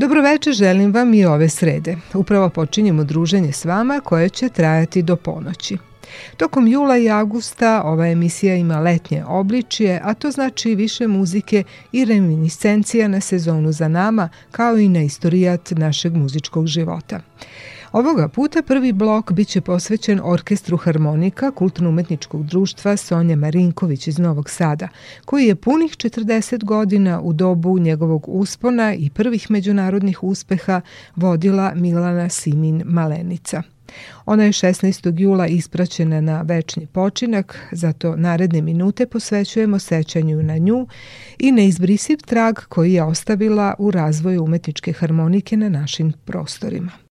Dobroveče želim vam i ove srede. Upravo počinjemo druženje s vama koje će trajati do ponoći. Tokom jula i augusta ova emisija ima letnje obličije, a to znači više muzike i reminiscencija na sezonu za nama, kao i na istorijat našeg muzičkog života. Ovoga puta prvi blok biće posvećen orkestru harmonika Kulturno-umetničkog društva Sonja Marinković iz Novog Sada, koji je punih 40 godina u dobu njegovog uspona i prvih međunarodnih uspeha vodila Milana Simin Malenica. Ona je 16. jula ispraćena na večni počinak, zato naredne minute posvećujemo sećanju na nju i neizbrisiv trag koji je ostavila u razvoju umetničke harmonike na našim prostorima.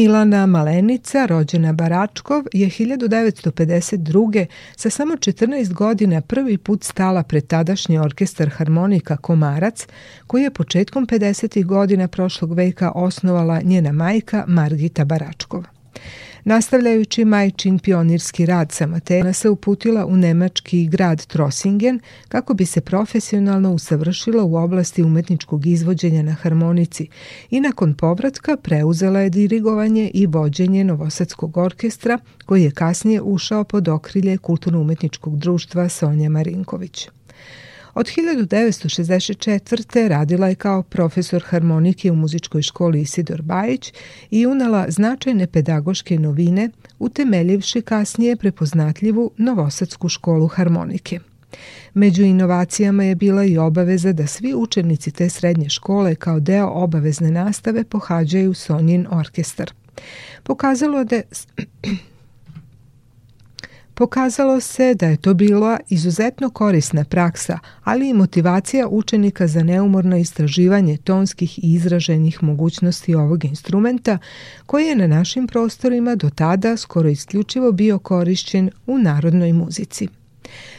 Milana Malenica, rođena Baračkov, je 1952. sa samo 14 godina prvi put stala pred tadašnji orkestar harmonika Komarac, koji je početkom 50. godina prošlog veka osnovala njena majka Margita Baračkova. Nastavljajući majčin pionirski rad sa Matejona se uputila u nemački grad Trosingen kako bi se profesionalno usavršila u oblasti umetničkog izvođenja na harmonici i nakon povratka preuzela je dirigovanje i vođenje Novosadskog orkestra koji je kasnije ušao pod okrilje Kulturno-umetničkog društva Sonja Marinković. Od 1964. radila je kao profesor harmonike u muzičkoj školi Isidor Bajić i unala značajne pedagoške novine, utemeljivši kasnije prepoznatljivu Novosadsku školu harmonike. Među inovacijama je bila i obaveza da svi učenici te srednje škole kao deo obavezne nastave pohađaju Sonjin orkestar. Pokazalo da Pokazalo se da je to bila izuzetno korisna praksa, ali i motivacija učenika za neumorno istraživanje tonskih i izraženih mogućnosti ovog instrumenta, koji je na našim prostorima do tada skoro isključivo bio korišćen u narodnoj muzici.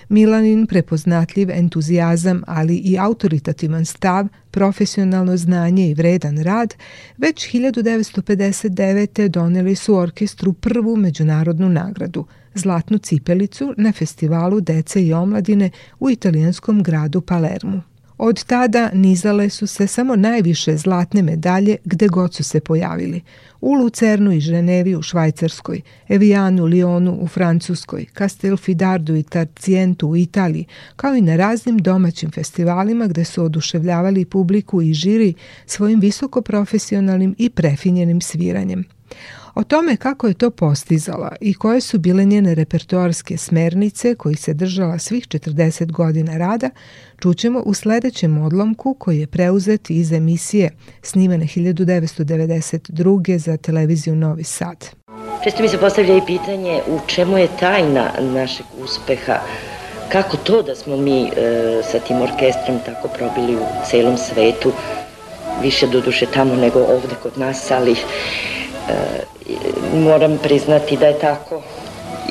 Milanin prepoznatljiv entuzijazam, ali i autoritativan stav, profesionalno znanje i vredan rad, već 1959. doneli su orkestru prvu međunarodnu nagradu – Zlatnu cipelicu na festivalu dece i omladine u italijanskom gradu Palermo. Od tada nizale su se samo najviše zlatne medalje gde god su se pojavili. U Lucernu i Ženevi u Švajcarskoj, Evijanu, Lionu u Francuskoj, Castelfidardu i Tarcijentu u Italiji, kao i na raznim domaćim festivalima gde su oduševljavali publiku i žiri svojim visokoprofesionalnim i prefinjenim sviranjem. O tome kako je to postizala i koje su bile njene repertoarske smernice koji se držala svih 40 godina rada, čućemo u sledećem odlomku koji je preuzet iz emisije snimane 1992. za televiziju Novi Sad. Često mi se postavlja i pitanje u čemu je tajna našeg uspeha, kako to da smo mi e, sa tim orkestrom tako probili u celom svetu, više do duše tamo nego ovde kod nas, ali e, moram priznati da je tako,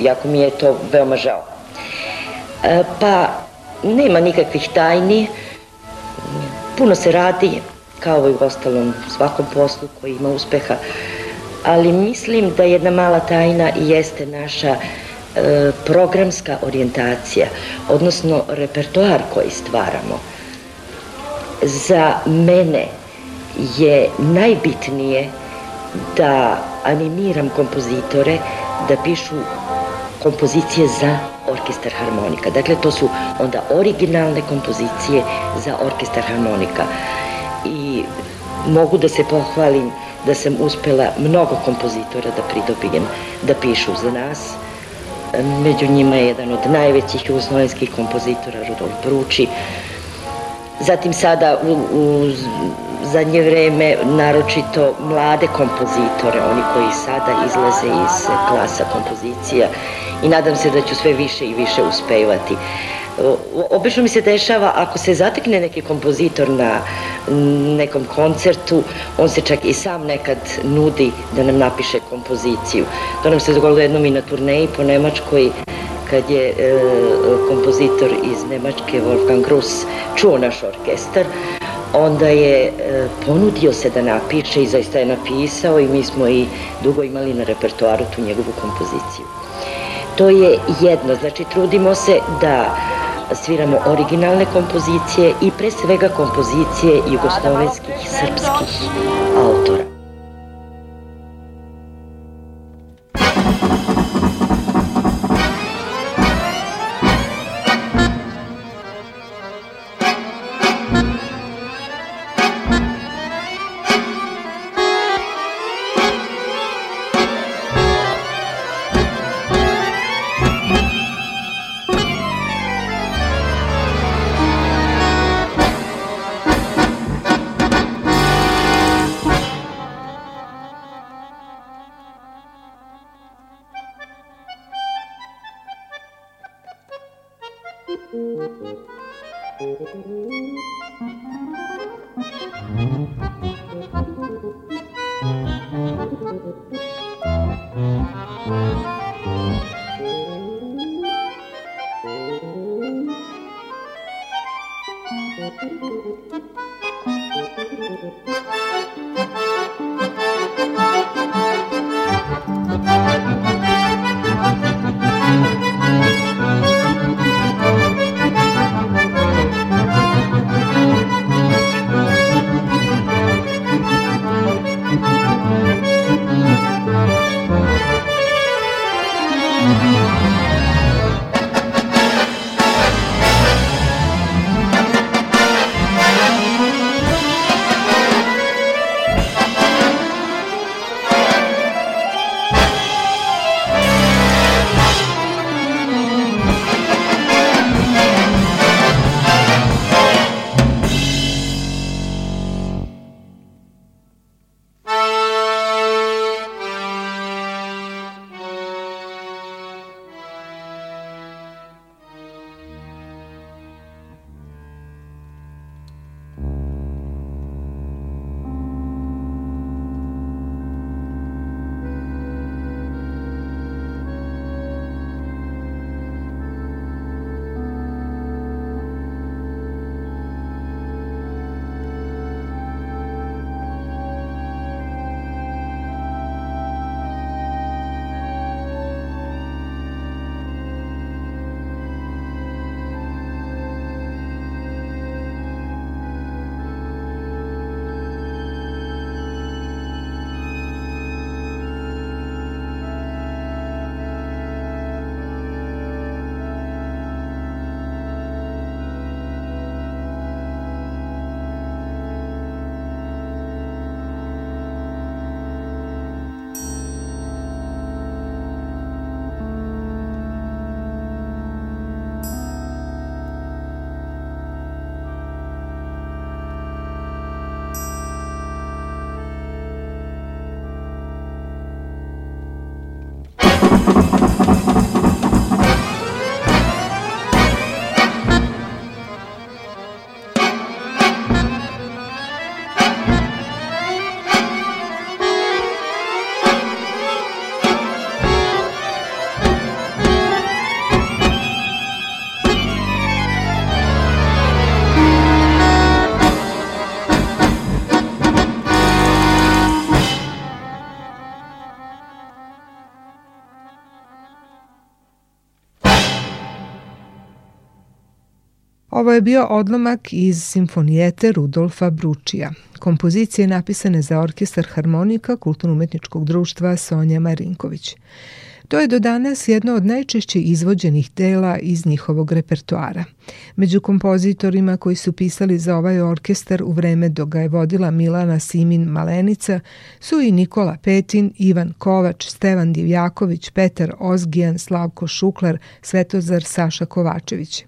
iako mi je to veoma žao. E, pa, nema nikakvih tajni, puno se radi, kao i u ostalom svakom poslu koji ima uspeha, ali mislim da jedna mala tajna jeste naša e, programska orijentacija, odnosno repertoar koji stvaramo. Za mene je najbitnije da animiram kompozitore da pišu kompozicije za orkestar harmonika. Dakle, to su onda originalne kompozicije za orkestar harmonika. I mogu da se pohvalim da sam uspela mnogo kompozitora da pridobijem, da pišu za nas. Među njima je jedan od najvećih jugoslovenskih kompozitora, Rudolf Bruči. Zatim sada u, u zadnje vreme naročito mlade kompozitore, oni koji sada izlaze iz klasa kompozicija i nadam se da ću sve više i više uspevati. Obično mi se dešava, ako se zatekne neki kompozitor na nekom koncertu, on se čak i sam nekad nudi da nam napiše kompoziciju. To nam se dogodilo jednom i na turneji po Nemačkoj, kad je e, kompozitor iz Nemačke Wolfgang Gruss čuo naš orkestar, onda je e, ponudio se da napiše i zaista je napisao i mi smo i dugo imali na repertoaru tu njegovu kompoziciju. To je jedno, znači trudimo se da sviramo originalne kompozicije i pre svega kompozicije jugoslovenskih srpskih autora. Ovo je bio odlomak iz simfonijete Rudolfa Bručija. Kompozicije napisane za orkestar harmonika Kulturno-umetničkog društva Sonja Marinković. To je do danas jedno od najčešće izvođenih dela iz njihovog repertoara. Među kompozitorima koji su pisali za ovaj orkestar u vreme dok ga je vodila Milana Simin Malenica su i Nikola Petin, Ivan Kovač, Stevan Divjaković, Petar Ozgijan, Slavko Šuklar, Svetozar Saša Kovačević.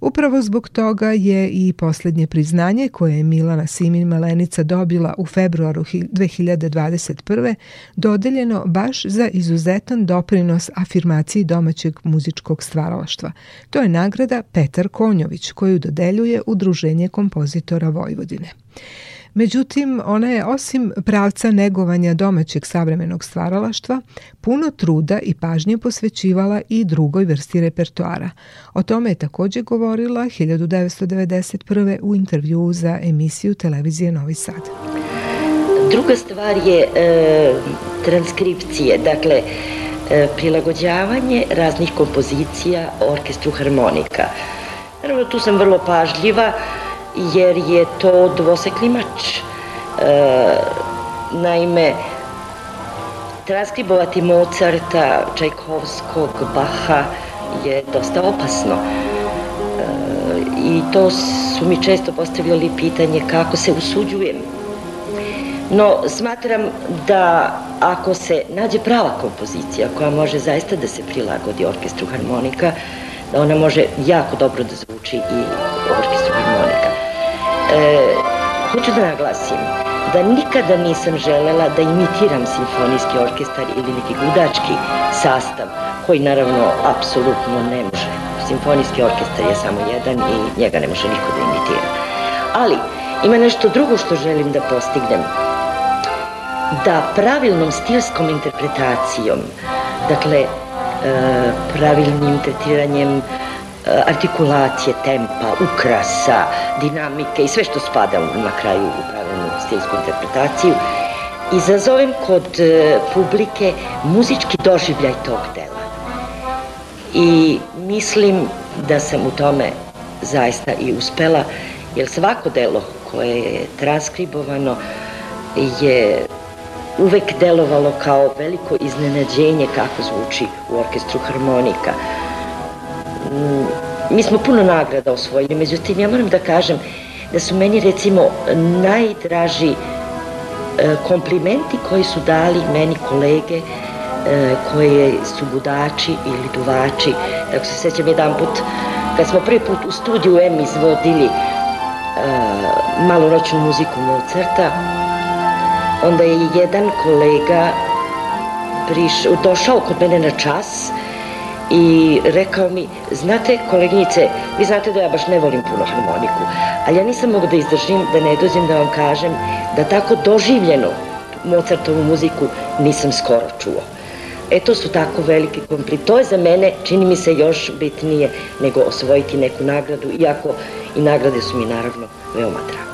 Upravo zbog toga je i poslednje priznanje koje je Milana Simin Malenica dobila u februaru 2021. dodeljeno baš za izuzetan doprinos afirmaciji domaćeg muzičkog stvaralaštva. To je nagrada Petar Konjović koju dodeljuje Udruženje kompozitora Vojvodine. Međutim, ona je osim pravca negovanja domaćeg savremenog stvaralaštva, puno truda i pažnje posvećivala i drugoj vrsti repertoara. O tome je takođe govorila 1991. u intervju za emisiju televizije Novi Sad. Druga stvar je e, transkripcije, dakle e, prilagođavanje raznih kompozicija orkestru harmonika. Naravno, tu sam vrlo pažljiva, jer je to dvosekli mač. E, naime, transkribovati Mozarta, Čajkovskog, Baha je dosta opasno. E, I to su mi često postavljali pitanje kako se usuđujem. No, smatram da ako se nađe prava kompozicija koja može zaista da se prilagodi orkestru harmonika, da ona može jako dobro da zvuči i orkestru harmonika. E, hoću da naglasim da nikada nisam želela da imitiram simfonijski orkestar ili neki gudački sastav, koji naravno apsolutno ne može. Simfonijski orkestar je samo jedan i njega ne može niko da imitira. Ali, ima nešto drugo što želim da postignem. Da pravilnom stilskom interpretacijom, dakle, e, pravilnim tretiranjem Eh, artikulacije, tempa, ukrasa, dinamike i sve što spada na kraju u pravilnu stilsku interpretaciju izazovem kod eh, publike muzički doživljaj tog dela. I mislim da sam u tome zaista i uspela, jer svako delo koje je transkribovano je uvek delovalo kao veliko iznenađenje kako zvuči u orkestru harmonika mi smo puno nagrada osvojili, međutim ja moram da kažem da su meni recimo najdraži e, komplimenti koji su dali meni kolege e, koje su gudači ili duvači. Tako se sećam jedan put kad smo prvi put u studiju M izvodili e, malu noćnu muziku Mozarta, onda je jedan kolega priš, došao kod mene na čas i rekao mi, znate koleginice, vi znate da ja baš ne volim puno harmoniku, ali ja nisam mogu da izdržim, da ne dođem da vam kažem da tako doživljeno Mozartovu muziku nisam skoro čuo. E to su tako veliki kompli. To je za mene, čini mi se, još bitnije nego osvojiti neku nagradu, iako i nagrade su mi naravno veoma drage.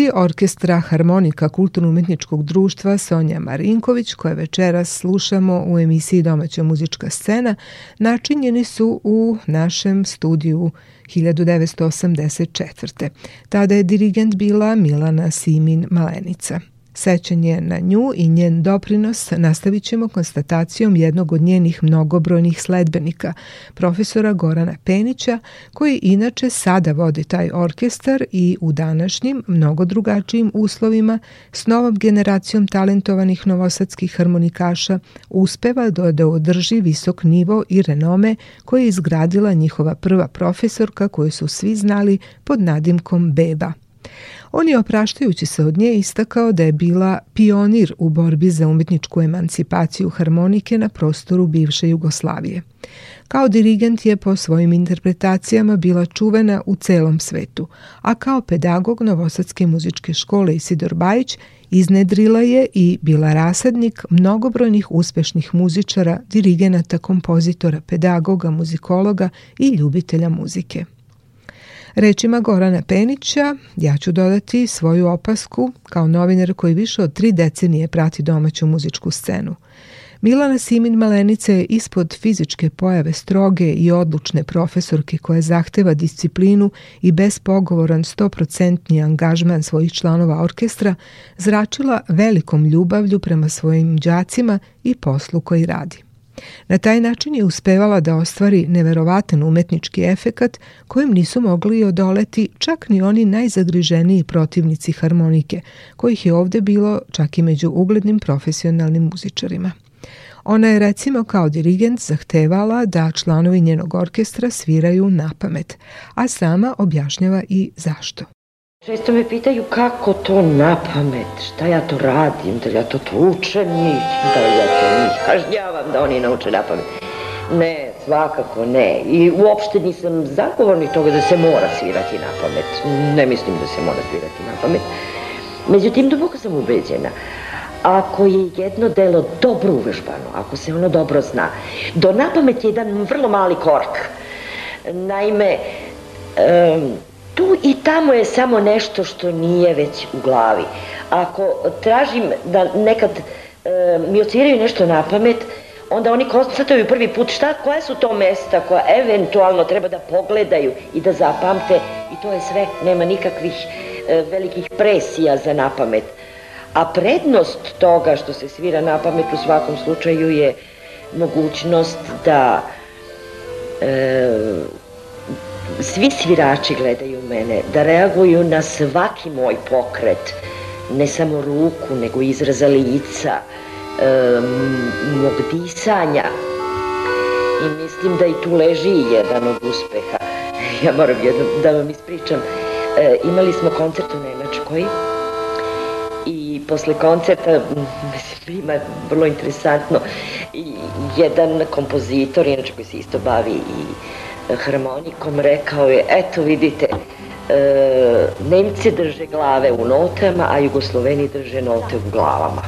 muzici Orkestra Harmonika Kulturno-umetničkog društva Sonja Marinković, koje večeras slušamo u emisiji Domaća muzička scena, načinjeni su u našem studiju 1984. Tada je dirigent bila Milana Simin Malenica. Sećanje na nju i njen doprinos nastavit ćemo konstatacijom jednog od njenih mnogobrojnih sledbenika, profesora Gorana Penića, koji inače sada vodi taj orkestar i u današnjim, mnogo drugačijim uslovima s novom generacijom talentovanih novosadskih harmonikaša uspeva da, da održi visok nivo i renome koje je izgradila njihova prva profesorka koju su svi znali pod nadimkom Beba. On je opraštajući se od nje istakao da je bila pionir u borbi za umetničku emancipaciju harmonike na prostoru bivše Jugoslavije. Kao dirigent je po svojim interpretacijama bila čuvena u celom svetu, a kao pedagog Novosadske muzičke škole Isidor Bajić iznedrila je i bila rasadnik mnogobrojnih uspešnih muzičara, dirigenata, kompozitora, pedagoga, muzikologa i ljubitelja muzike. Rečima Gorana Penića ja ću dodati svoju opasku kao novinar koji više od tri decenije prati domaću muzičku scenu. Milana Simin Malenica je ispod fizičke pojave stroge i odlučne profesorke koja zahteva disciplinu i bespogovoran 100% angažman svojih članova orkestra zračila velikom ljubavlju prema svojim đacima i poslu koji radi. Na taj način je uspevala da ostvari neverovatan umetnički efekat kojem nisu mogli odoleti čak ni oni najzagriženiji protivnici harmonike, kojih je ovde bilo čak i među uglednim profesionalnim muzičarima. Ona je recimo kao dirigent zahtevala da članovi njenog orkestra sviraju na pamet, a sama objašnjava i zašto. Često me pitaju kako to na pamet, šta ja to radim, da ja to tučem njih, da ja to njih kažnjavam da oni nauče na pamet. Ne, svakako ne. I uopšte nisam zagovornik toga da se mora svirati na pamet. Ne mislim da se mora svirati na pamet. Međutim, duboko sam ubeđena. Ako je jedno delo dobro uvežbano, ako se ono dobro zna, do napamet je jedan vrlo mali korak. Naime, um, tu i tamo je samo nešto što nije već u glavi. Ako tražim da nekad e, mi ociraju nešto na pamet, onda oni konstatuju prvi put šta, koja su to mesta koja eventualno treba da pogledaju i da zapamte i to je sve, nema nikakvih e, velikih presija za napamet. A prednost toga što se svira na pamet u svakom slučaju je mogućnost da e, svi svirači gledaju mene, da reaguju na svaki moj pokret, ne samo ruku, nego izraza lica, e, mog disanja. I mislim da i tu leži jedan od uspeha. Ja moram jedno da vam ispričam. E, imali smo koncert u Nemačkoj i posle koncerta, mislim, ima vrlo interesantno, jedan kompozitor, inače koji se isto bavi i harmonikom rekao je, eto vidite, e, Nemci drže glave u notama, a Jugosloveni drže note u glavama.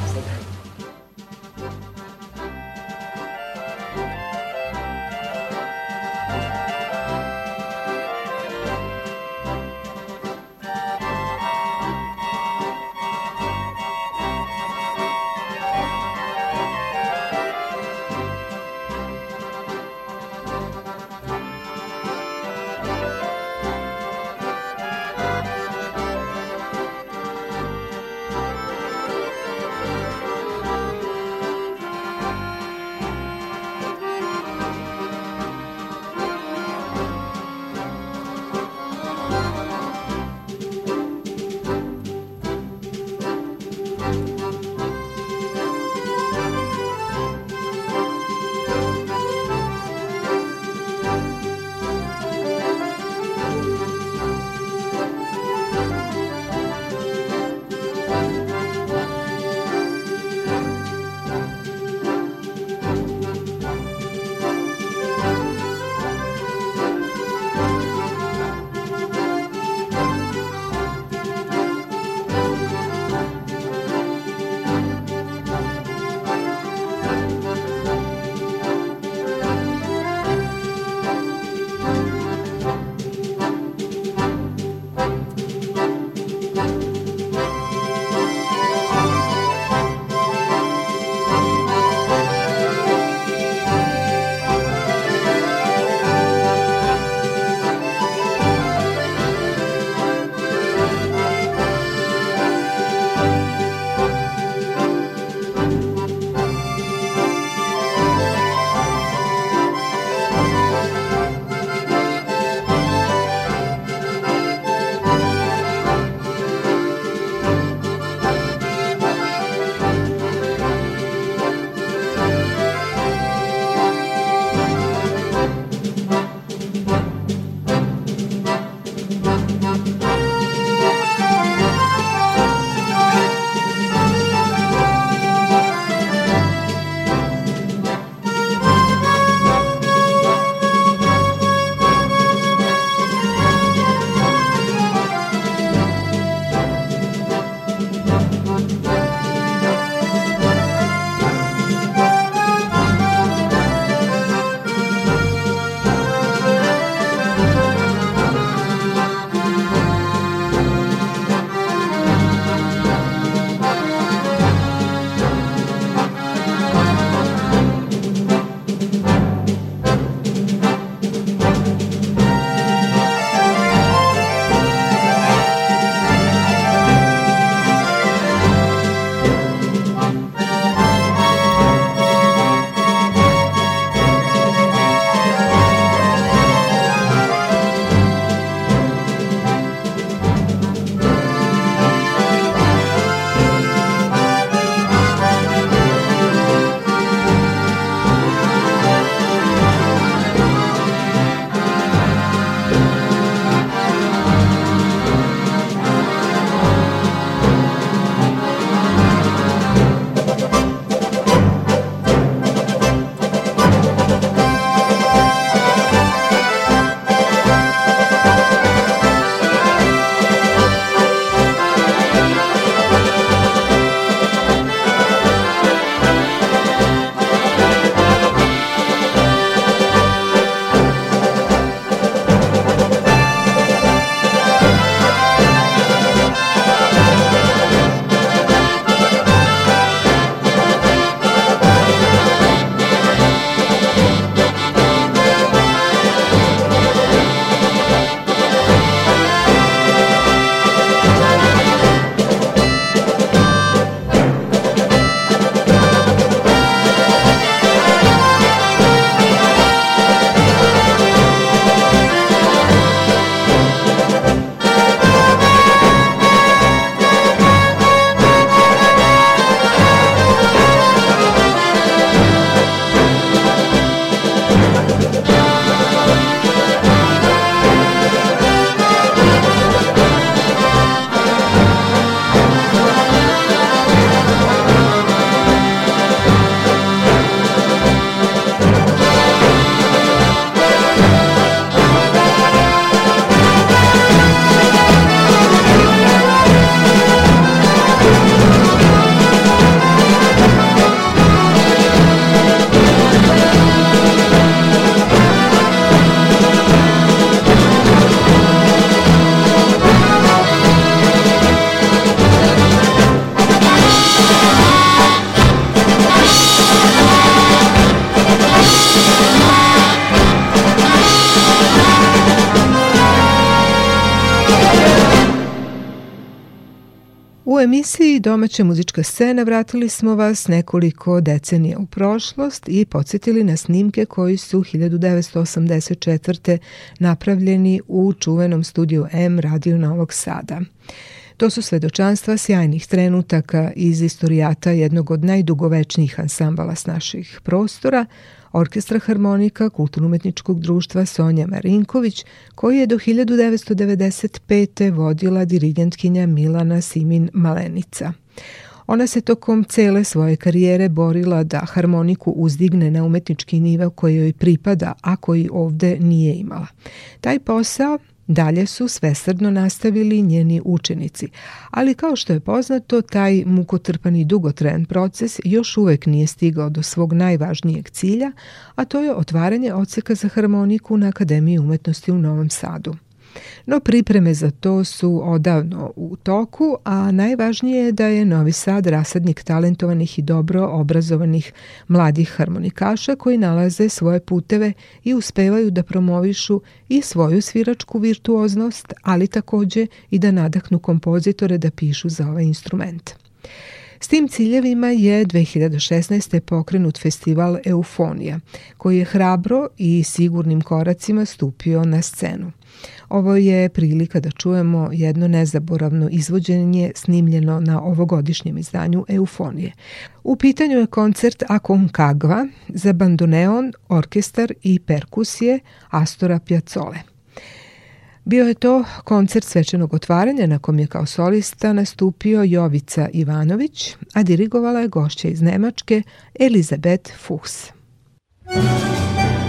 U emisiji Domaća muzička scena vratili smo vas nekoliko decenija u prošlost i podsjetili na snimke koji su 1984. napravljeni u čuvenom studiju M Radio Novog Sada. To su svedočanstva sjajnih trenutaka iz istorijata jednog od najdugovečnijih ansambala s naših prostora, Orkestra harmonika Kulturno-umetničkog društva Sonja Marinković, koji je do 1995. vodila dirigentkinja Milana Simin Malenica. Ona se tokom cele svoje karijere borila da harmoniku uzdigne na umetnički nivo koji joj pripada, a koji ovde nije imala. Taj posao Dalje su svesrdno nastavili njeni učenici, ali kao što je poznato, taj mukotrpan i dugotren proces još uvek nije stigao do svog najvažnijeg cilja, a to je otvaranje odseka za harmoniku na Akademiji umetnosti u Novom Sadu. No pripreme za to su odavno u toku, a najvažnije je da je Novi Sad rasadnik talentovanih i dobro obrazovanih mladih harmonikaša koji nalaze svoje puteve i uspevaju da promovišu i svoju sviračku virtuoznost, ali takođe i da nadahnu kompozitore da pišu za ovaj instrument. S tim ciljevima je 2016. pokrenut festival Eufonija, koji je hrabro i sigurnim koracima stupio na scenu. Ovo je prilika da čujemo jedno nezaboravno izvođenje snimljeno na ovogodišnjem izdanju Eufonije. U pitanju je koncert Aconcagua za bandoneon, orkestar i perkusije Astora Piazzole. Bio je to koncert svečanog otvaranja na kom je kao solista nastupio Jovica Ivanović, a dirigovala je gošća iz Nemačke Elizabeth Fuchs. Muzika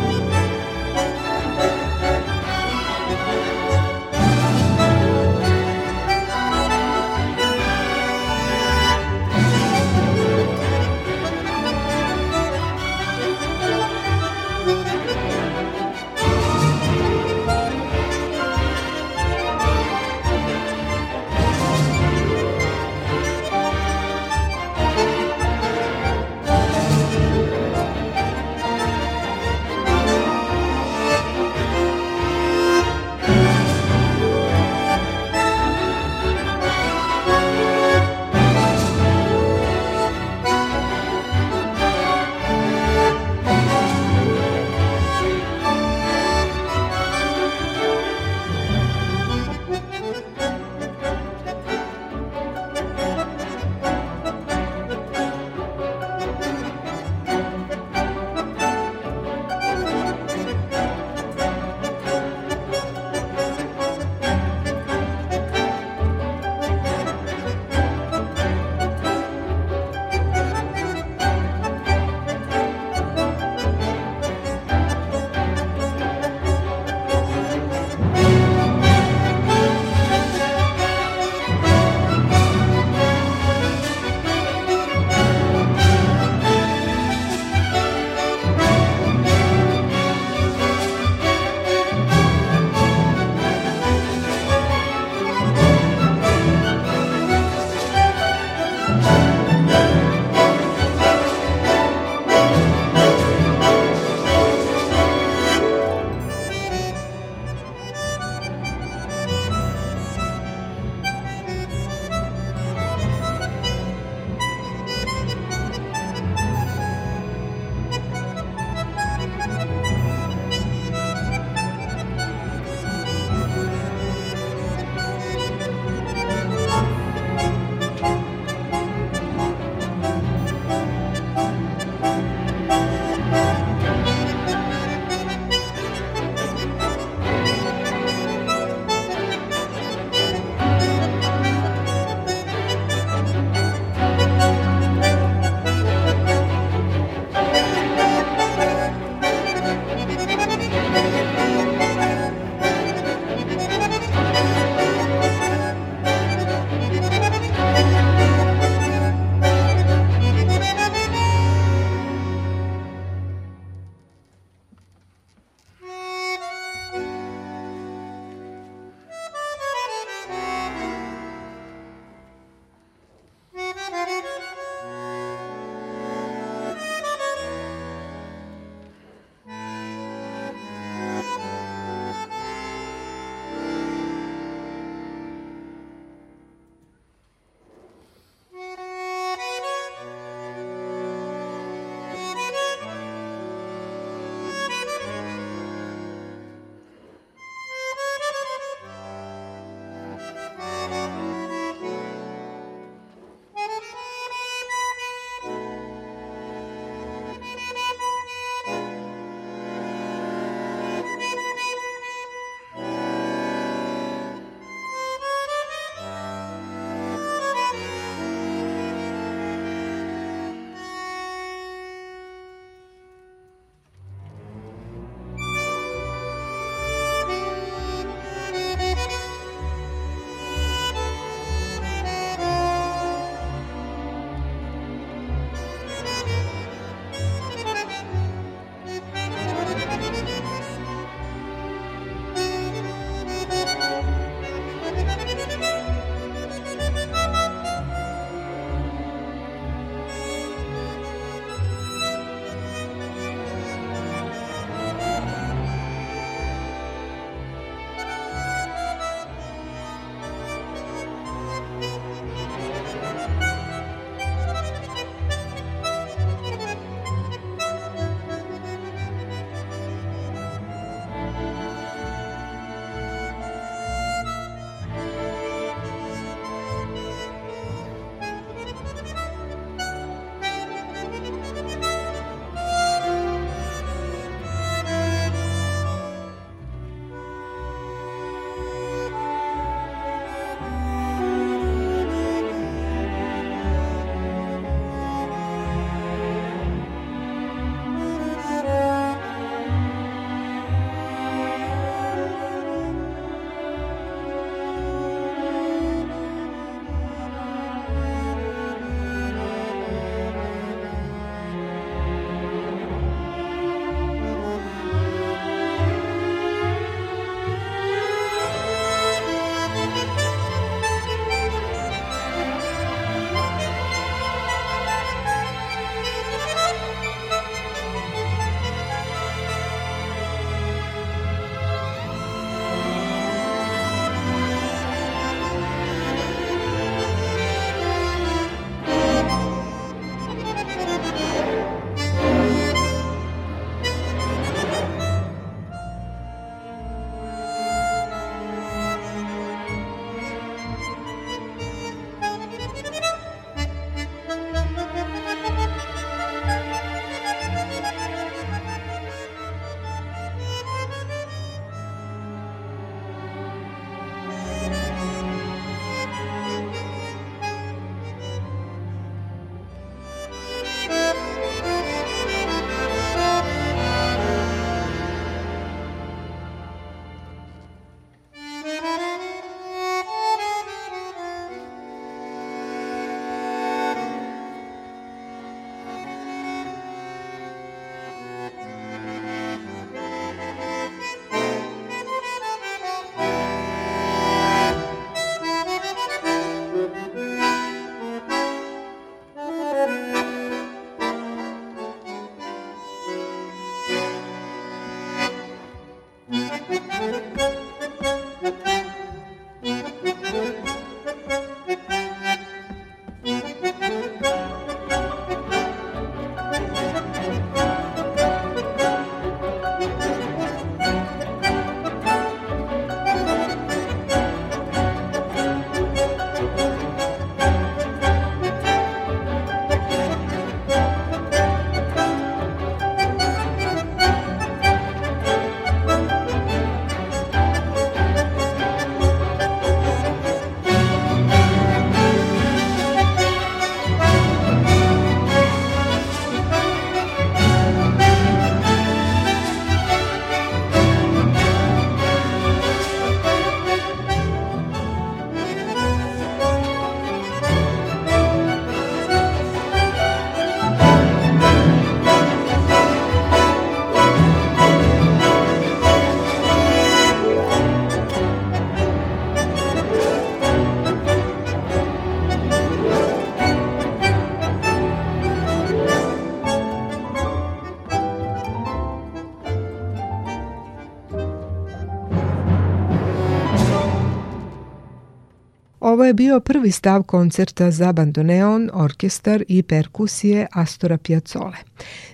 ovo je bio prvi stav koncerta za bandoneon, orkestar i perkusije Astora Piazzole.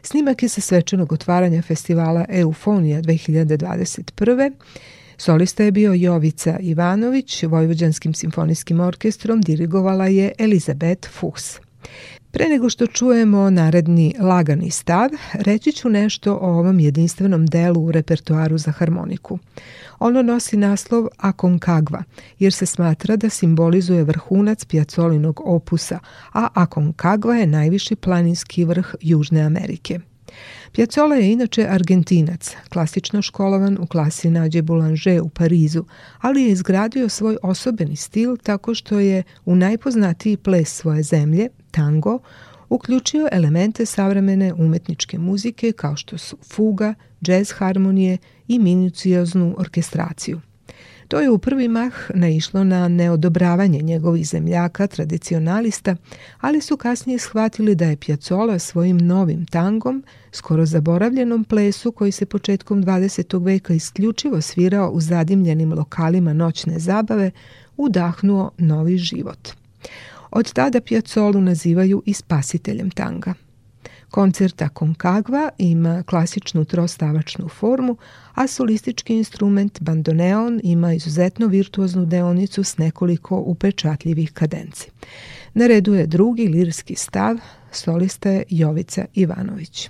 Snimak je sa svečanog otvaranja festivala Eufonija 2021. Solista je bio Jovica Ivanović, Vojvođanskim simfonijskim orkestrom dirigovala je Elizabet Fuchs. Pre nego što čujemo naredni lagani stav, reći ću nešto o ovom jedinstvenom delu u repertoaru za harmoniku. Ono nosi naslov Aconcagua, jer se smatra da simbolizuje vrhunac pjacolinog opusa, a Aconcagua je najviši planinski vrh Južne Amerike. Pjacola je inače Argentinac, klasično školovan u klasi Nađe Boulanger u Parizu, ali je izgradio svoj osobeni stil tako što je u najpoznatiji ples svoje zemlje, tango, uključio elemente savremene umetničke muzike kao što su fuga, džez harmonije i minucioznu orkestraciju. To je u prvi mah naišlo na neodobravanje njegovih zemljaka, tradicionalista, ali su kasnije shvatili da je Piazzola svojim novim tangom, skoro zaboravljenom plesu koji se početkom 20. veka isključivo svirao u zadimljenim lokalima noćne zabave, udahnuo novi život. Od tada Piazzolu nazivaju i spasiteljem tanga. Koncerta Konkagva ima klasičnu trostavačnu formu, a solistički instrument bandoneon ima izuzetno virtuoznu deonicu s nekoliko upečatljivih kadenci. Na redu je drugi lirski stav, solista je Jovica Ivanović.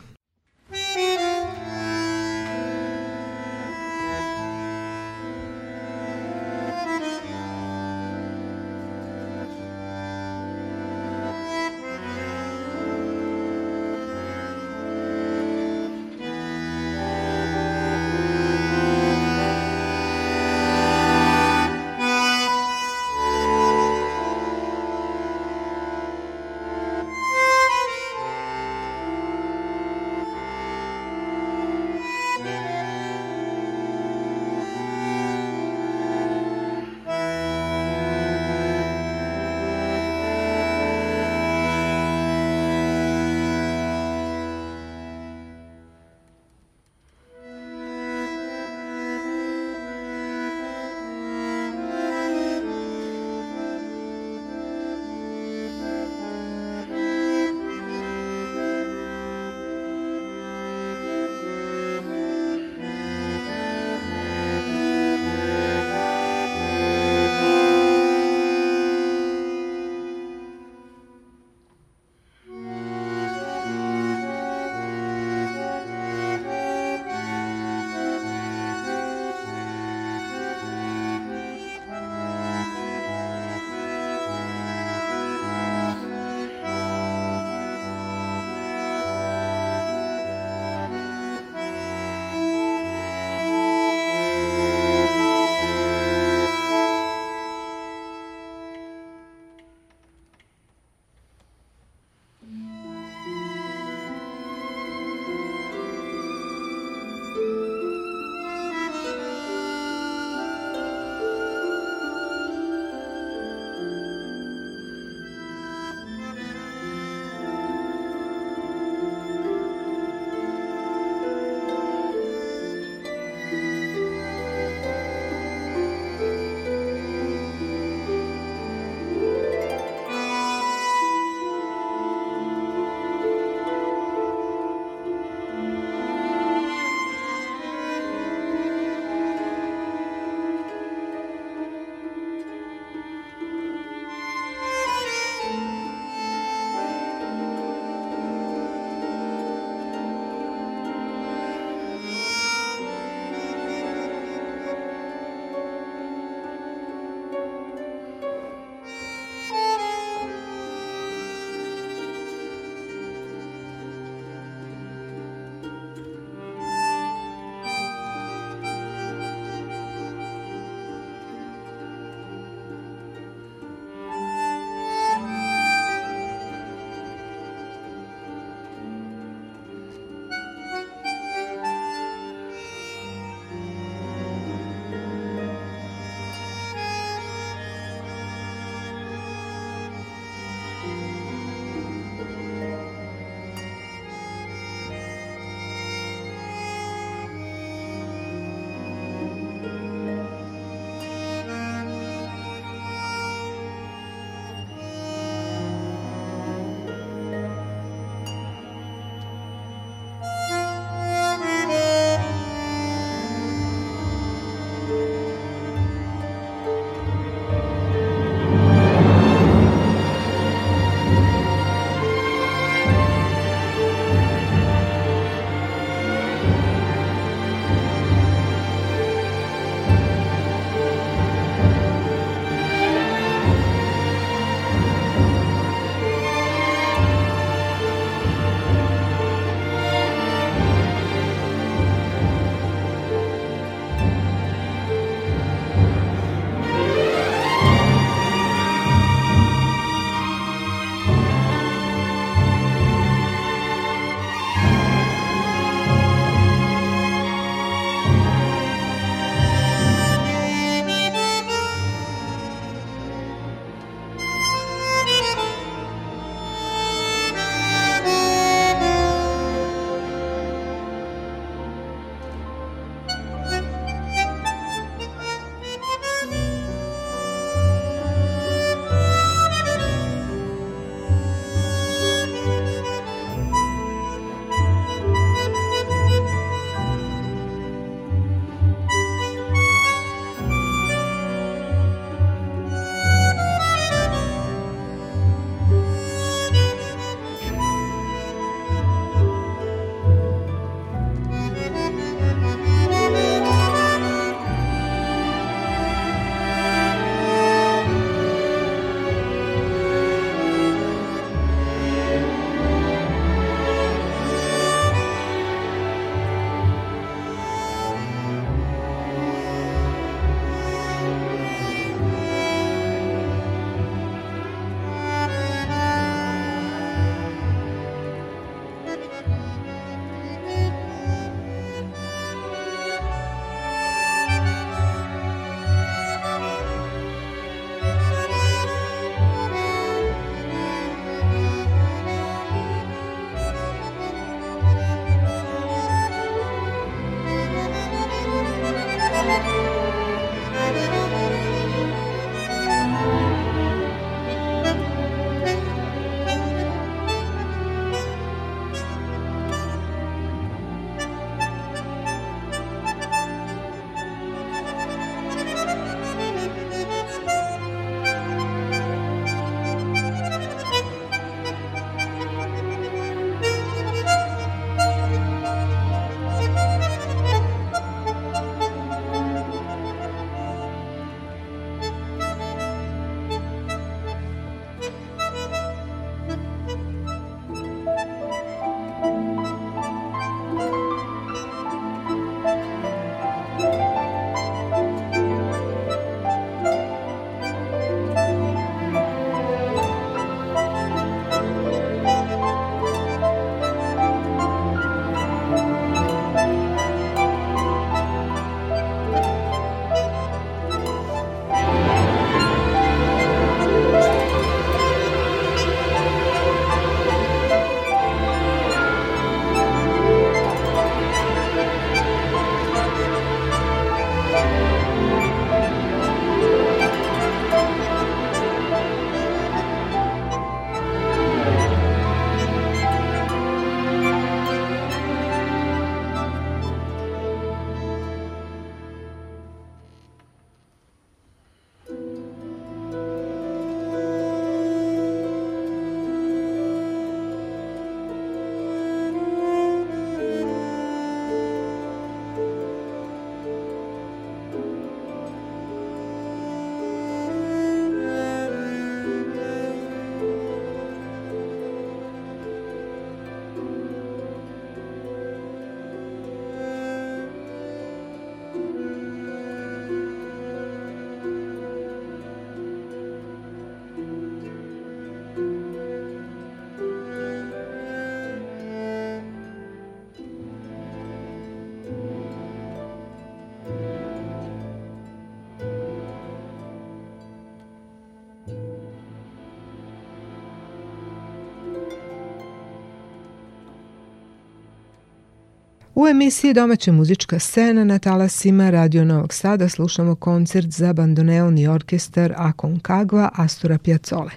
U emisiji Domaća muzička scena na talasima Radio Novog Sada slušamo koncert za bandoneon i orkestar Akon Kagva Astura Piazzole.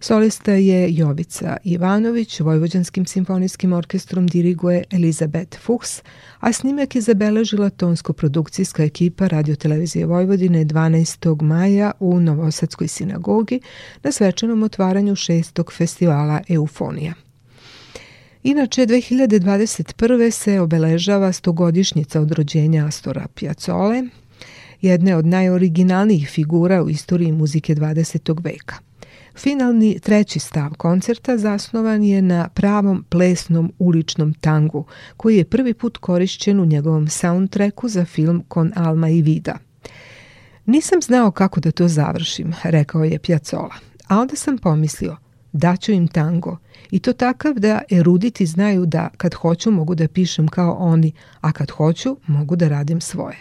Solista je Jovica Ivanović, Vojvođanskim simfonijskim orkestrom diriguje Elizabeth Fuchs, a snimak je zabeležila tonsko-produkcijska ekipa Radio Televizije Vojvodine 12. maja u Novosadskoj sinagogi na svečanom otvaranju šestog festivala Eufonija. Inače, 2021. se obeležava stogodišnjica od rođenja Astora Piacole, jedne od najoriginalnijih figura u istoriji muzike 20. veka. Finalni treći stav koncerta zasnovan je na pravom plesnom uličnom tangu, koji je prvi put korišćen u njegovom soundtracku za film Kon Alma i Vida. Nisam znao kako da to završim, rekao je Piacola. A onda sam pomislio, daću im tango. I to takav da eruditi znaju da kad hoću mogu da pišem kao oni, a kad hoću mogu da radim svoje.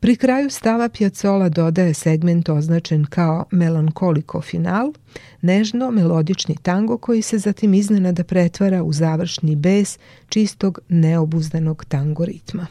Pri kraju stava Piacola dodaje segment označen kao melankoliko final, nežno melodični tango koji se zatim iznenada pretvara u završni bes čistog neobuzdanog tango ritma.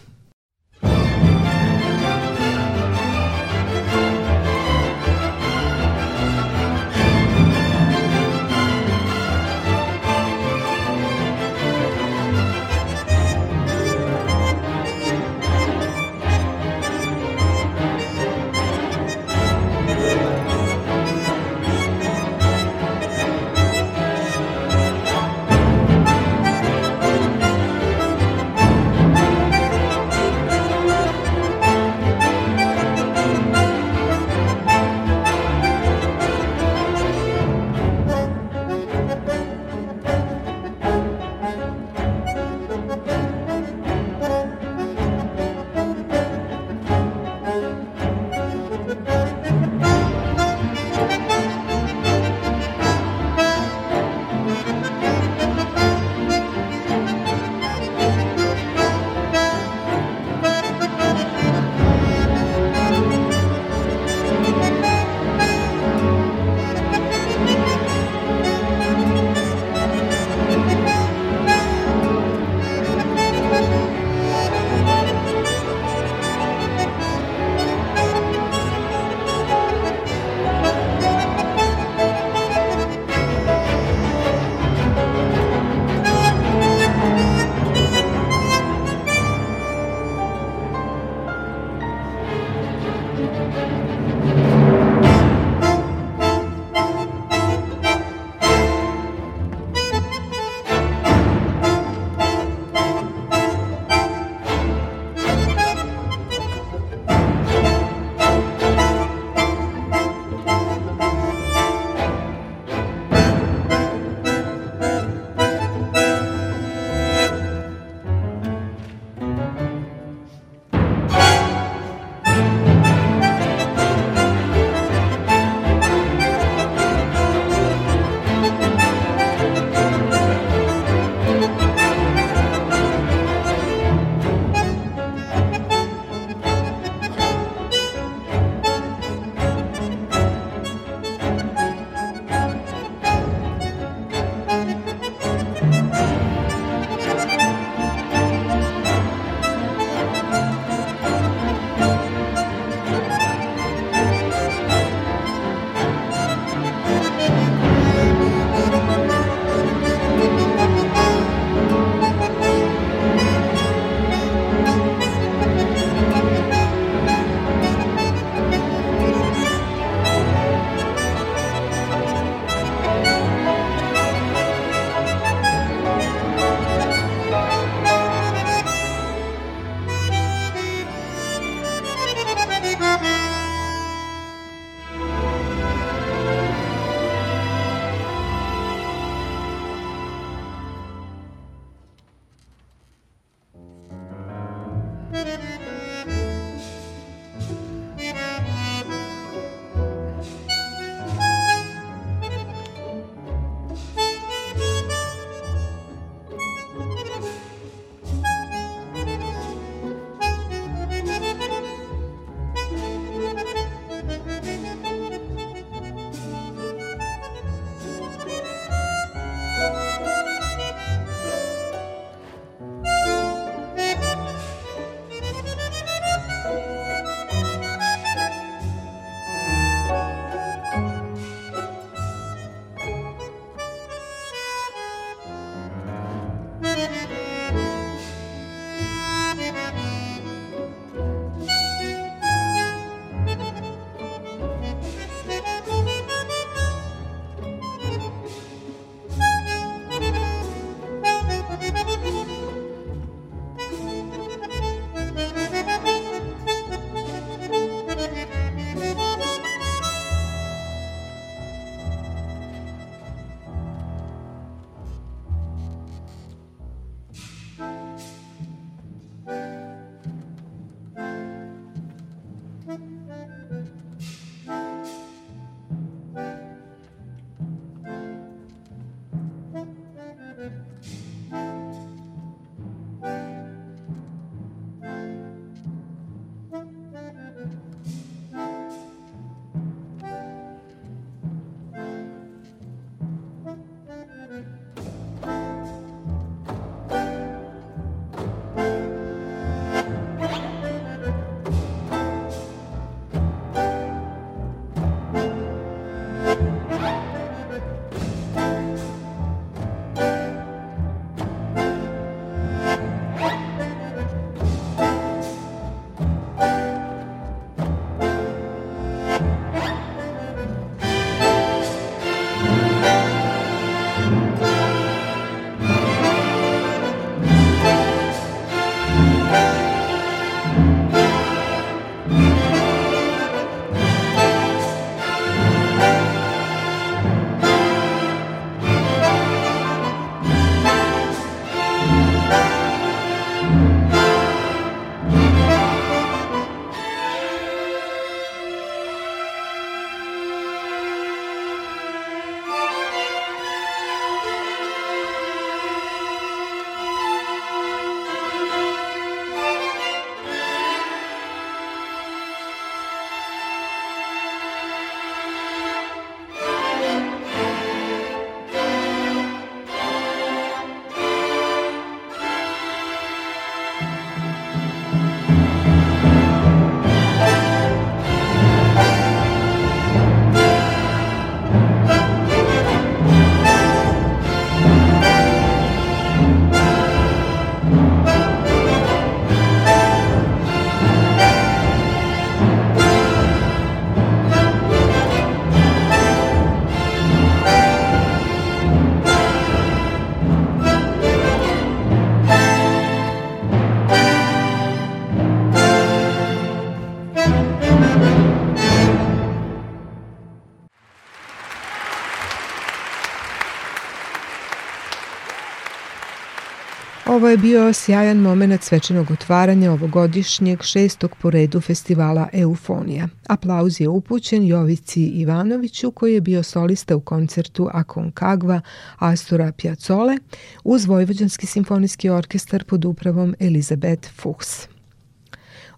Ovo je bio sjajan moment svečanog otvaranja ovogodišnjeg šestog po redu festivala Eufonija. Aplauz je upućen Jovici Ivanoviću koji je bio solista u koncertu Akon Kagva Astora Piacole uz Vojvođanski simfonijski orkestar pod upravom Elizabeth Fuchs.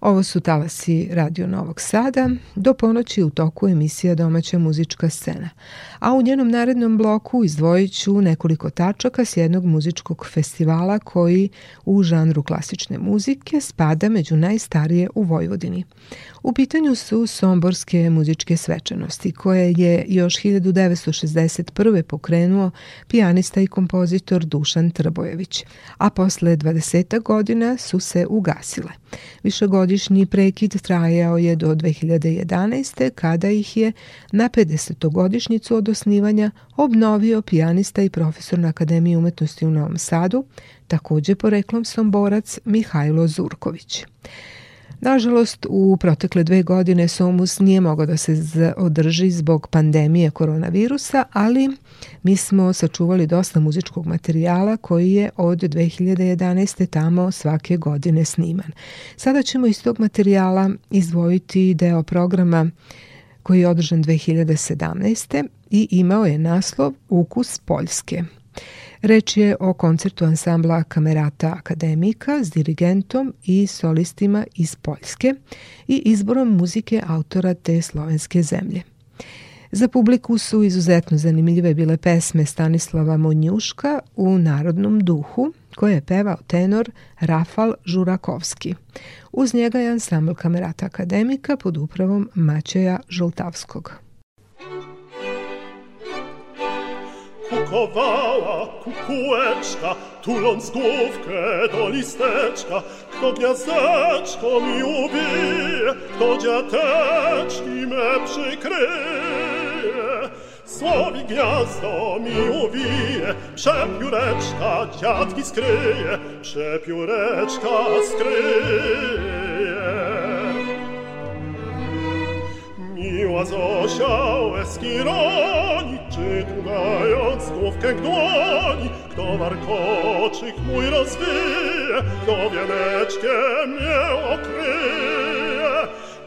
Ovo su talasi Radio Novog Sada. Do ponoći u toku emisija domaća muzička scena. A u njenom narednom bloku izdvojit ću nekoliko tačaka s jednog muzičkog festivala koji u žanru klasične muzike spada među najstarije u Vojvodini. U pitanju su Somborske muzičke svečanosti koje je još 1961. pokrenuo pijanista i kompozitor Dušan Trbojević, a posle 20 godina su se ugasile. Više godina višegodišnji prekid trajao je do 2011. kada ih je na 50. godišnicu od osnivanja obnovio pijanista i profesor na Akademiji umetnosti u Novom Sadu, takođe poreklom somborac Mihajlo Zurković. Nažalost, u protekle dve godine Somus nije mogao da se održi zbog pandemije koronavirusa, ali mi smo sačuvali dosta muzičkog materijala koji je od 2011. tamo svake godine sniman. Sada ćemo iz tog materijala izdvojiti deo programa koji je održan 2017. i imao je naslov Ukus Poljske – Reč je o koncertu ansambla Kamerata Akademika s dirigentom i solistima iz Poljske i izborom muzike autora te slovenske zemlje. Za publiku su izuzetno zanimljive bile pesme Stanislava Monjuška u narodnom duhu, koje je pevao tenor Rafal Žurakovski. Uz njega je ansambl kamerata akademika pod upravom Maćeja Žoltavskog. Kukowała kukułeczka, tuląc główkę do listeczka. Kto gniazdeczko mi ubije, kto dziateczki me przykryje. Słowi gniazdo mi uwije, przepióreczka dziadki skryje, przepióreczka skryje. Mówiła Zosia o czy przytulając główkę dłoni. Kto warkoczyk mój rozwije, kto wianeczkiem mnie okryje.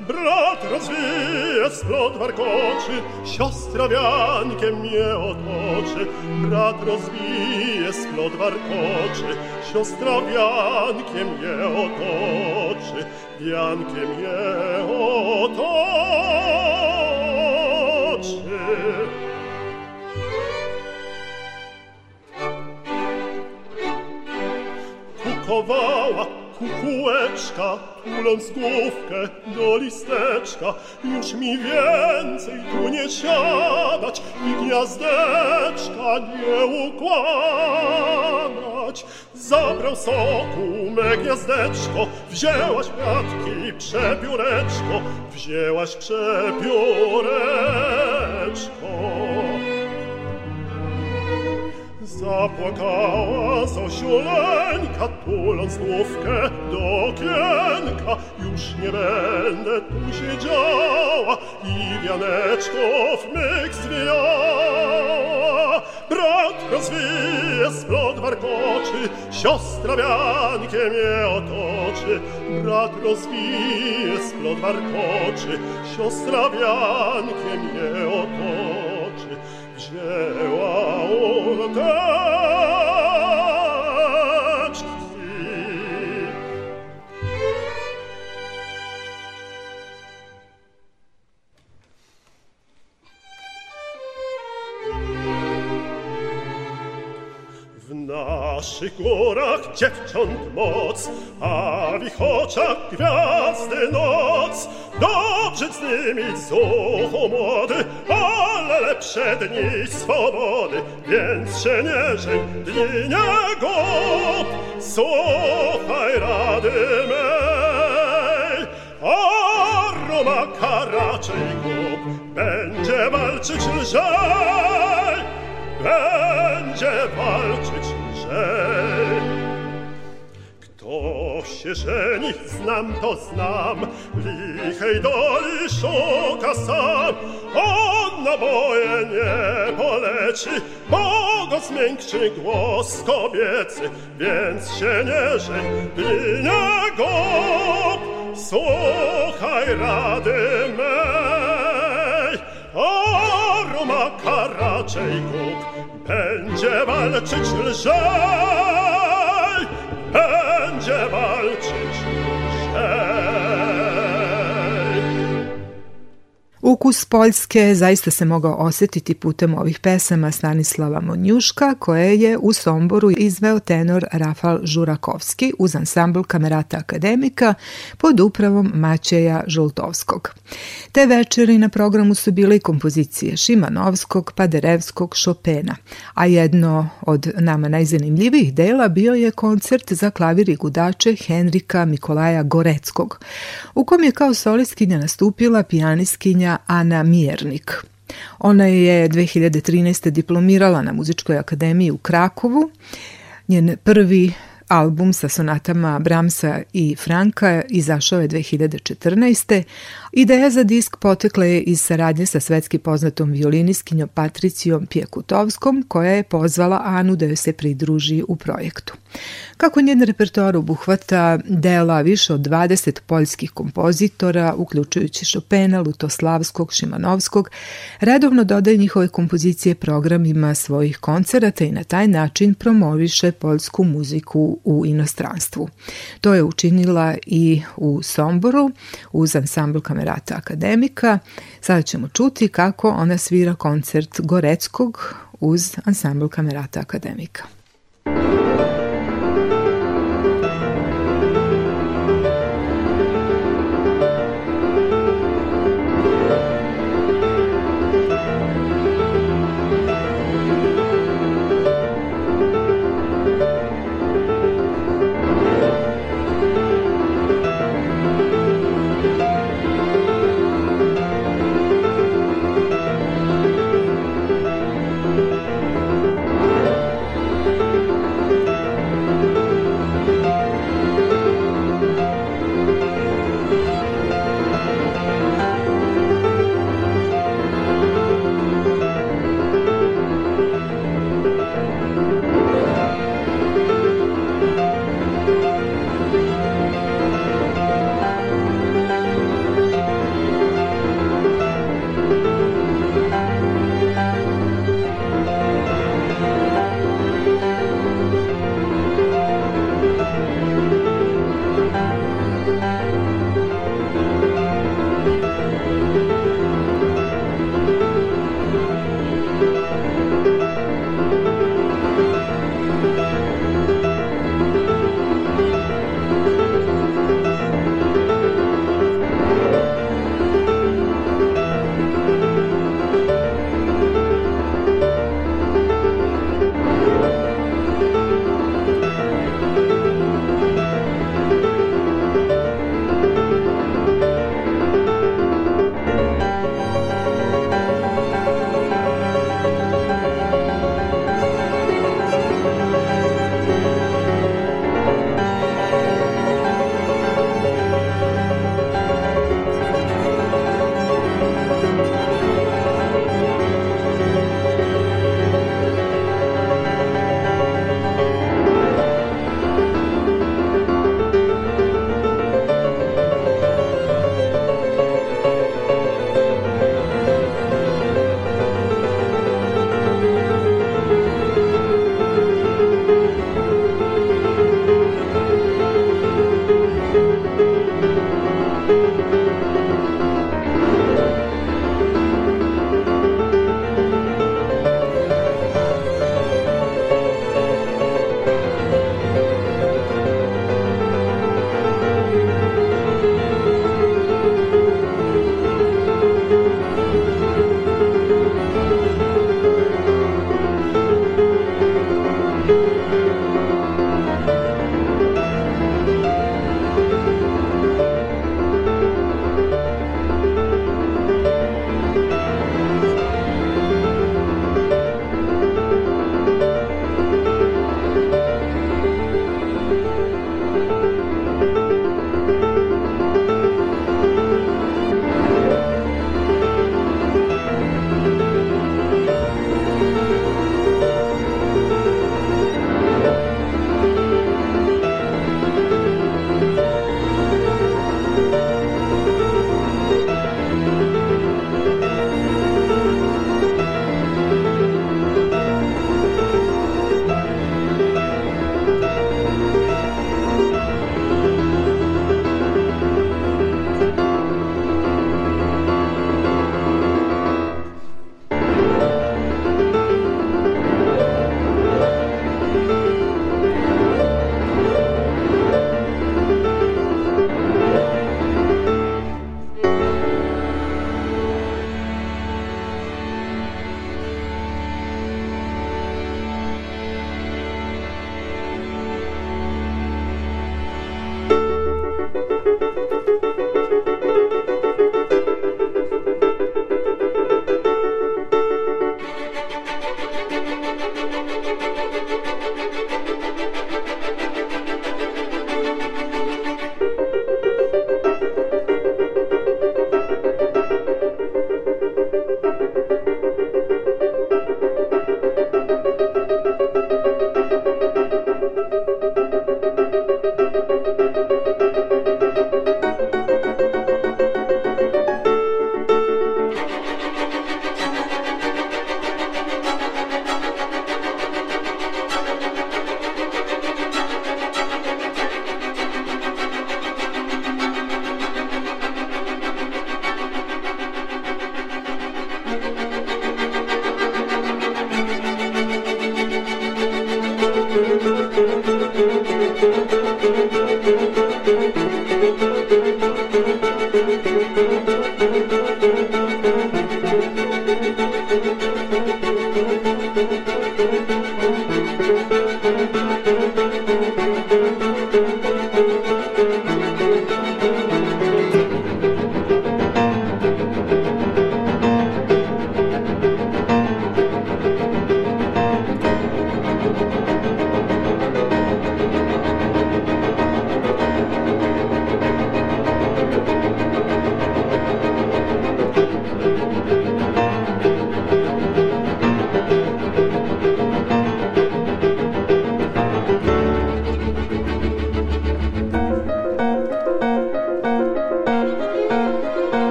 Brat rozwije splot warkoczy, siostra wiankiem mnie otoczy. Brat rozwije splot warkoczy, siostra wiankiem mnie otoczy. Wiankiem mnie otoczy. chowała kukułeczka, tuląc główkę do listeczka. Już mi więcej tu nie siadać i gniazdeczka nie układać. Zabrał soku me gniazdeczko, wzięłaś piatki przepióreczko, wzięłaś przepióreczko. Zapłakała Zosieńka, tuląc główkę do okienka. Już nie będę tu siedziała i wianeczko w myk zwijała. Brat rozwije splot warkoczy, siostra wiankiem je otoczy. Brat rozwije splot warkoczy, siostra wiankiem je otoczy. Je vois au naszych górach dziewcząt moc, a w ich oczach gwiazdy noc. Dobrze z nimi zuchu młody, ale lepsze dni swobody, więc się nie żyj, dni nie gob. Słuchaj rady mej, a rumaka raczej gub, będzie walczyć lżej. Będzie walczyć kto się żeni, znam to znam, lichej doli szuka sam. On na boje nie poleci, bo go zmiękczy głos kobiecy, więc się nie żeń, glinia go. słuchaj rady mej. Aroma raczej kup, Będzie walczyć lżej, będzie walczyć Ukus Poljske zaista se mogao osetiti putem ovih pesama Stanislava Monjuška, koje je u Somboru izveo tenor Rafal Žurakovski uz ansambl Kamerata Akademika pod upravom Maćeja Žoltovskog. Te večeri na programu su bile i kompozicije Šimanovskog, Paderevskog, Šopena, a jedno od nama najzanimljivijih dela bio je koncert za klavir i gudače Henrika Mikolaja Goreckog, u kom je kao solistkinja nastupila pijaniskinja Ana Miernik. Ona je 2013. diplomirala na Muzičkoj akademiji u Krakovu. Njen prvi album sa sonatama Bramsa i Franka izašao je 2014. Ideja za disk potekla je iz saradnje sa svetski poznatom violiniskinjom Patricijom Pjekutovskom, koja je pozvala Anu da joj se pridruži u projektu. Kako njen repertoar obuhvata dela više od 20 poljskih kompozitora, uključujući Chopina, Lutoslavskog, Šimanovskog, redovno dodaje njihove kompozicije programima svojih koncerata i na taj način promoviše poljsku muziku u inostranstvu. To je učinila i u Somboru uz ansambl kamerata rata akademika, sada ćemo čuti kako ona svira koncert Goreckog uz ansambl kamerata akademika.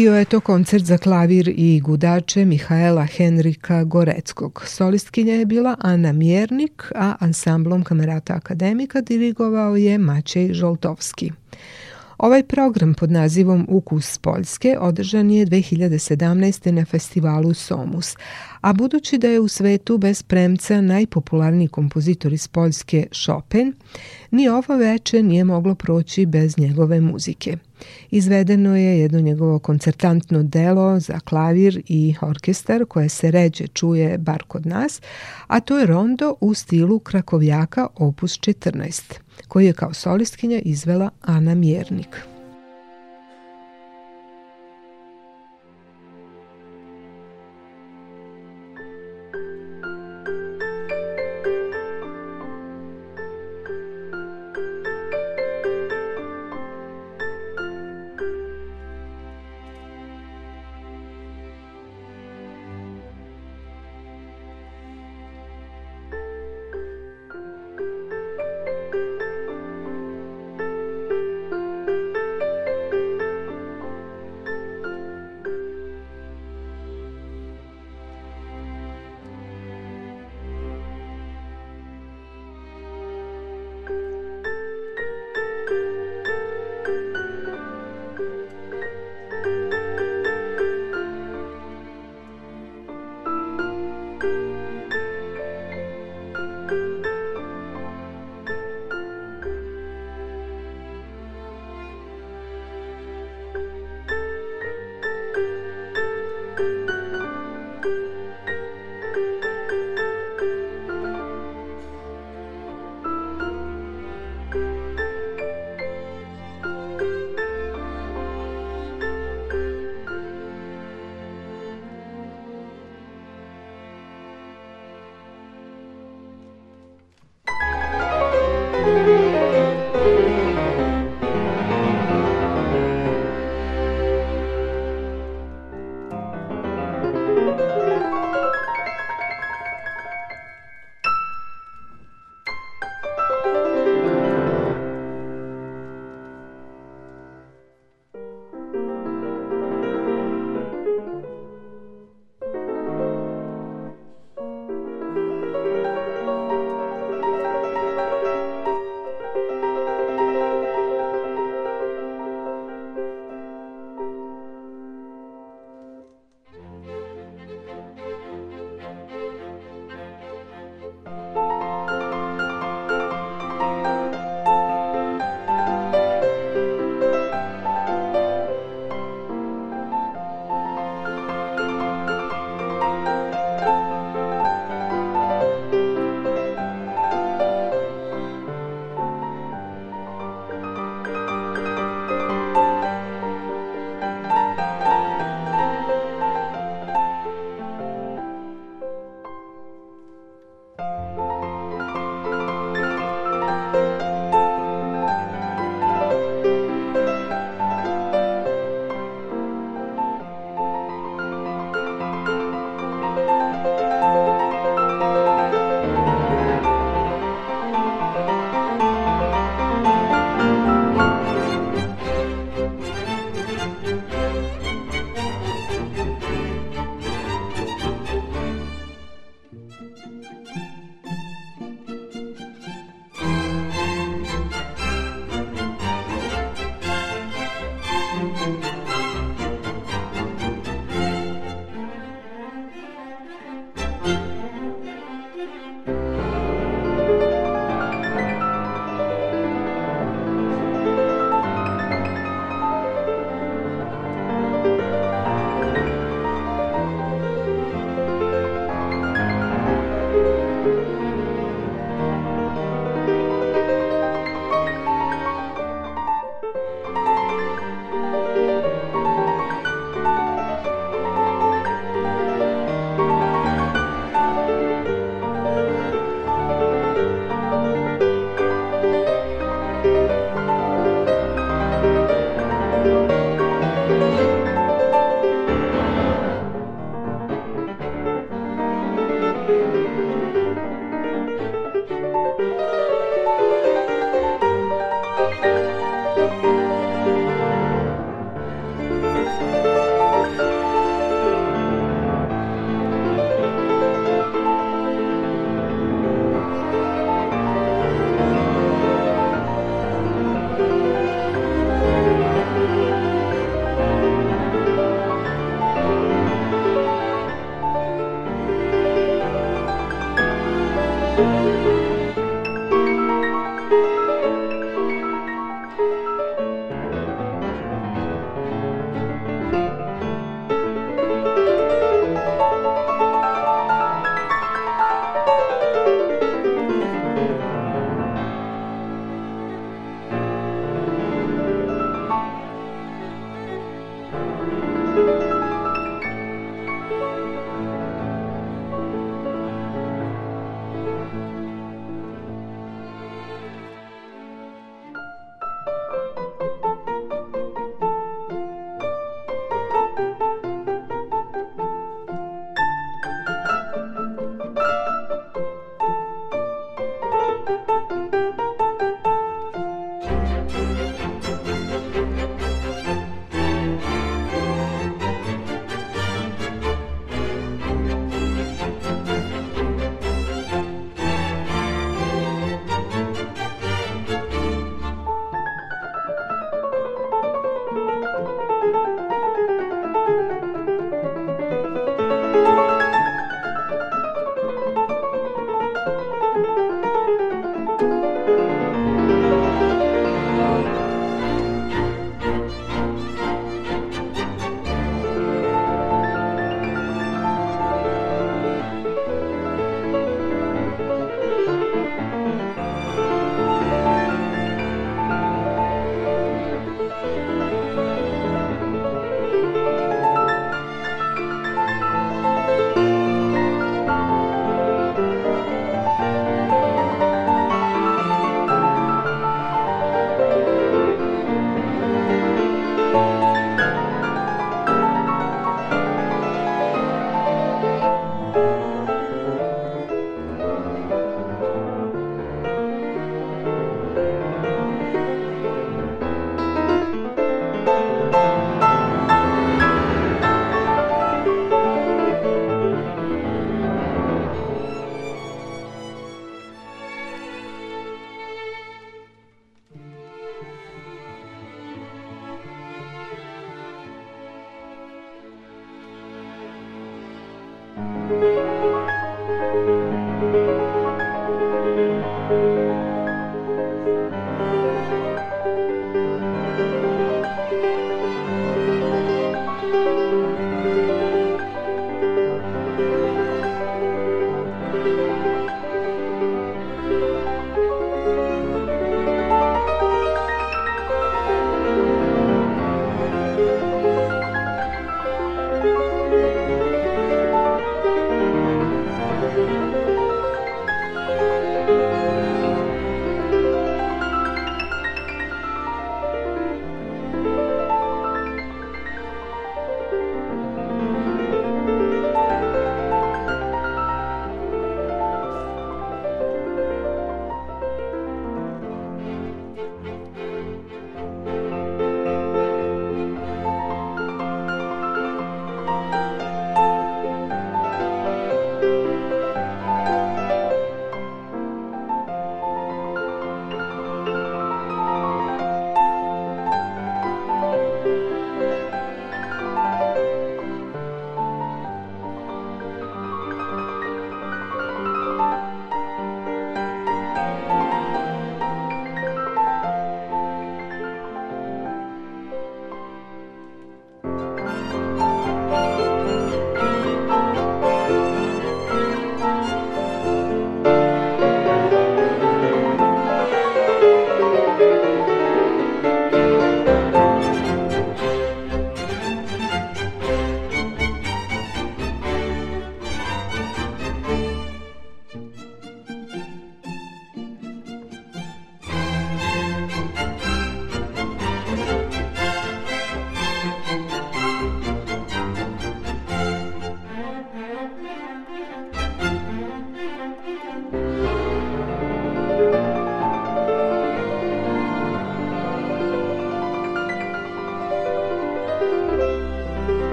Bio je to koncert za klavir i gudače Mihaela Henrika Goreckog. Solistkinja je bila Ana Mjernik, a ansamblom kamerata akademika dirigovao je Maćej Žoltovski. Ovaj program pod nazivom Ukus Poljske održan je 2017. na festivalu Somus, a budući da je u svetu bez premca najpopularniji kompozitor iz Poljske Chopin, ni ova veče nije moglo proći bez njegove muzike – Izvedeno je jedno njegovo koncertantno delo za klavir i orkestar koje se ređe čuje bar kod nas, a to je rondo u stilu krakovjaka opus 14, koji je kao solistkinja izvela Ana Mjernik.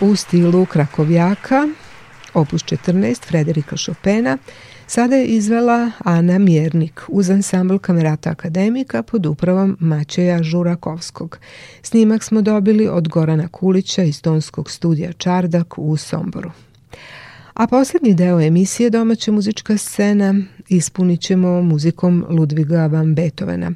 u stilu Krakovjaka, opus 14 Frederika Chopina, sada je izvela Ana Mjernik uz ansambl kamerata akademika pod upravom Maćeja Žurakovskog. Snimak smo dobili od Gorana Kulića iz tonskog studija Čardak u Somboru. A posljednji deo emisije Domaća muzička scena ispunit ćemo muzikom Ludviga van Beethovena,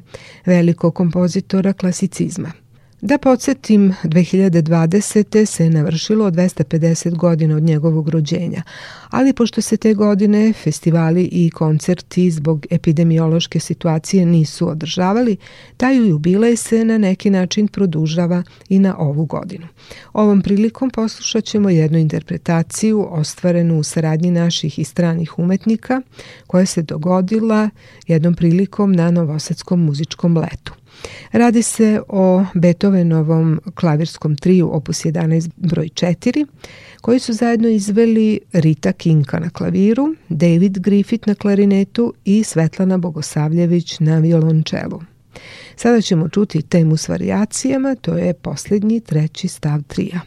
velikog kompozitora klasicizma – Da podsjetim, 2020. se navršilo 250 godina od njegovog rođenja, ali pošto se te godine festivali i koncerti zbog epidemiološke situacije nisu održavali, taj jubilej se na neki način produžava i na ovu godinu. Ovom prilikom poslušat ćemo jednu interpretaciju ostvarenu u saradnji naših i stranih umetnika koja se dogodila jednom prilikom na Novosadskom muzičkom letu. Radi se o Beethovenovom klavirskom triju opus 11 broj 4 koji su zajedno izveli Rita Kinka na klaviru, David Griffith na klarinetu i Svetlana Bogosavljević na violončelu. Sada ćemo čuti temu s varijacijama, to je posljednji treći stav trija.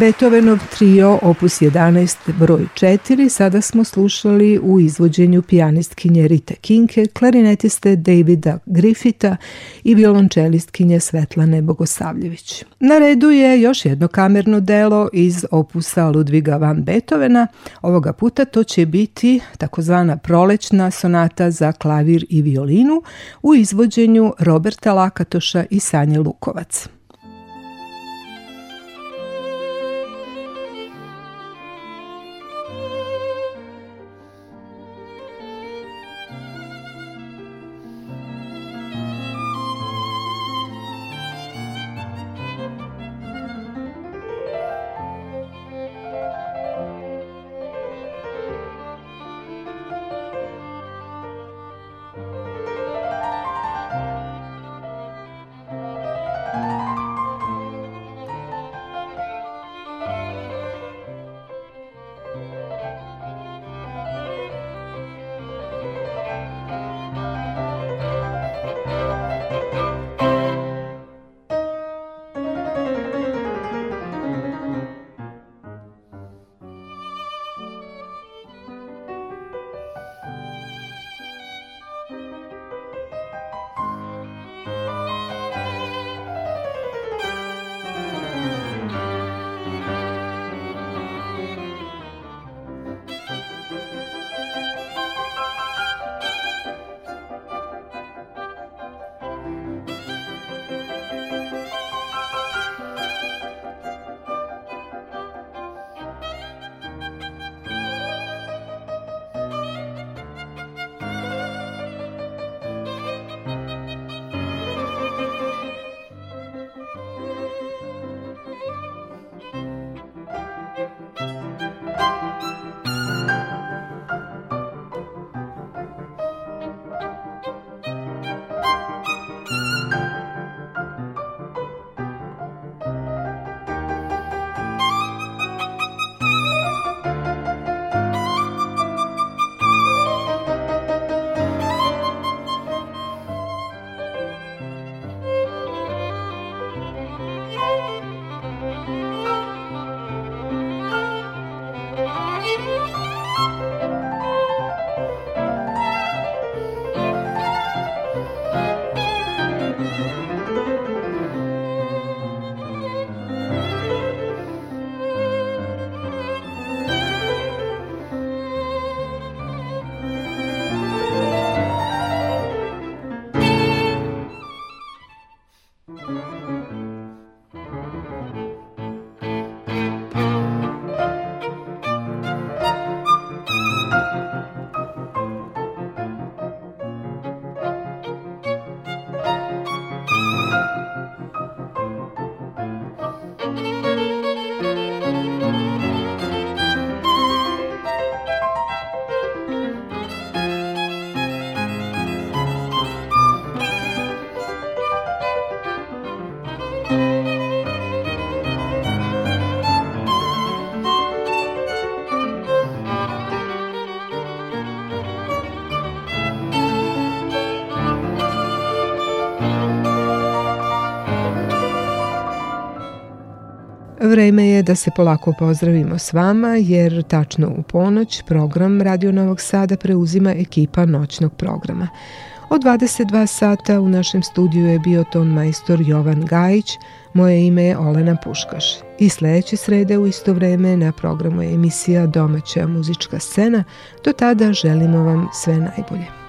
Beethovenov trio opus 11 broj 4 sada smo slušali u izvođenju pijanistkinje Rite Kinke, klarinetiste Davida Griffitha i violončelistkinje Svetlane Bogosavljević. Na redu je još jedno kamerno delo iz opusa Ludviga van Beethovena. Ovoga puta to će biti takozvana prolećna sonata za klavir i violinu u izvođenju Roberta Lakatoša i Sanje Lukovac. Vreme je da se polako pozdravimo s vama jer tačno u ponoć program Radio Novog Sada preuzima ekipa noćnog programa. Od 22 sata u našem studiju je bio ton majstor Jovan Gajić, moje ime je Olena Puškaš. I sledeće srede u isto vreme na programu je emisija Domaća muzička scena. Do tada želimo vam sve najbolje.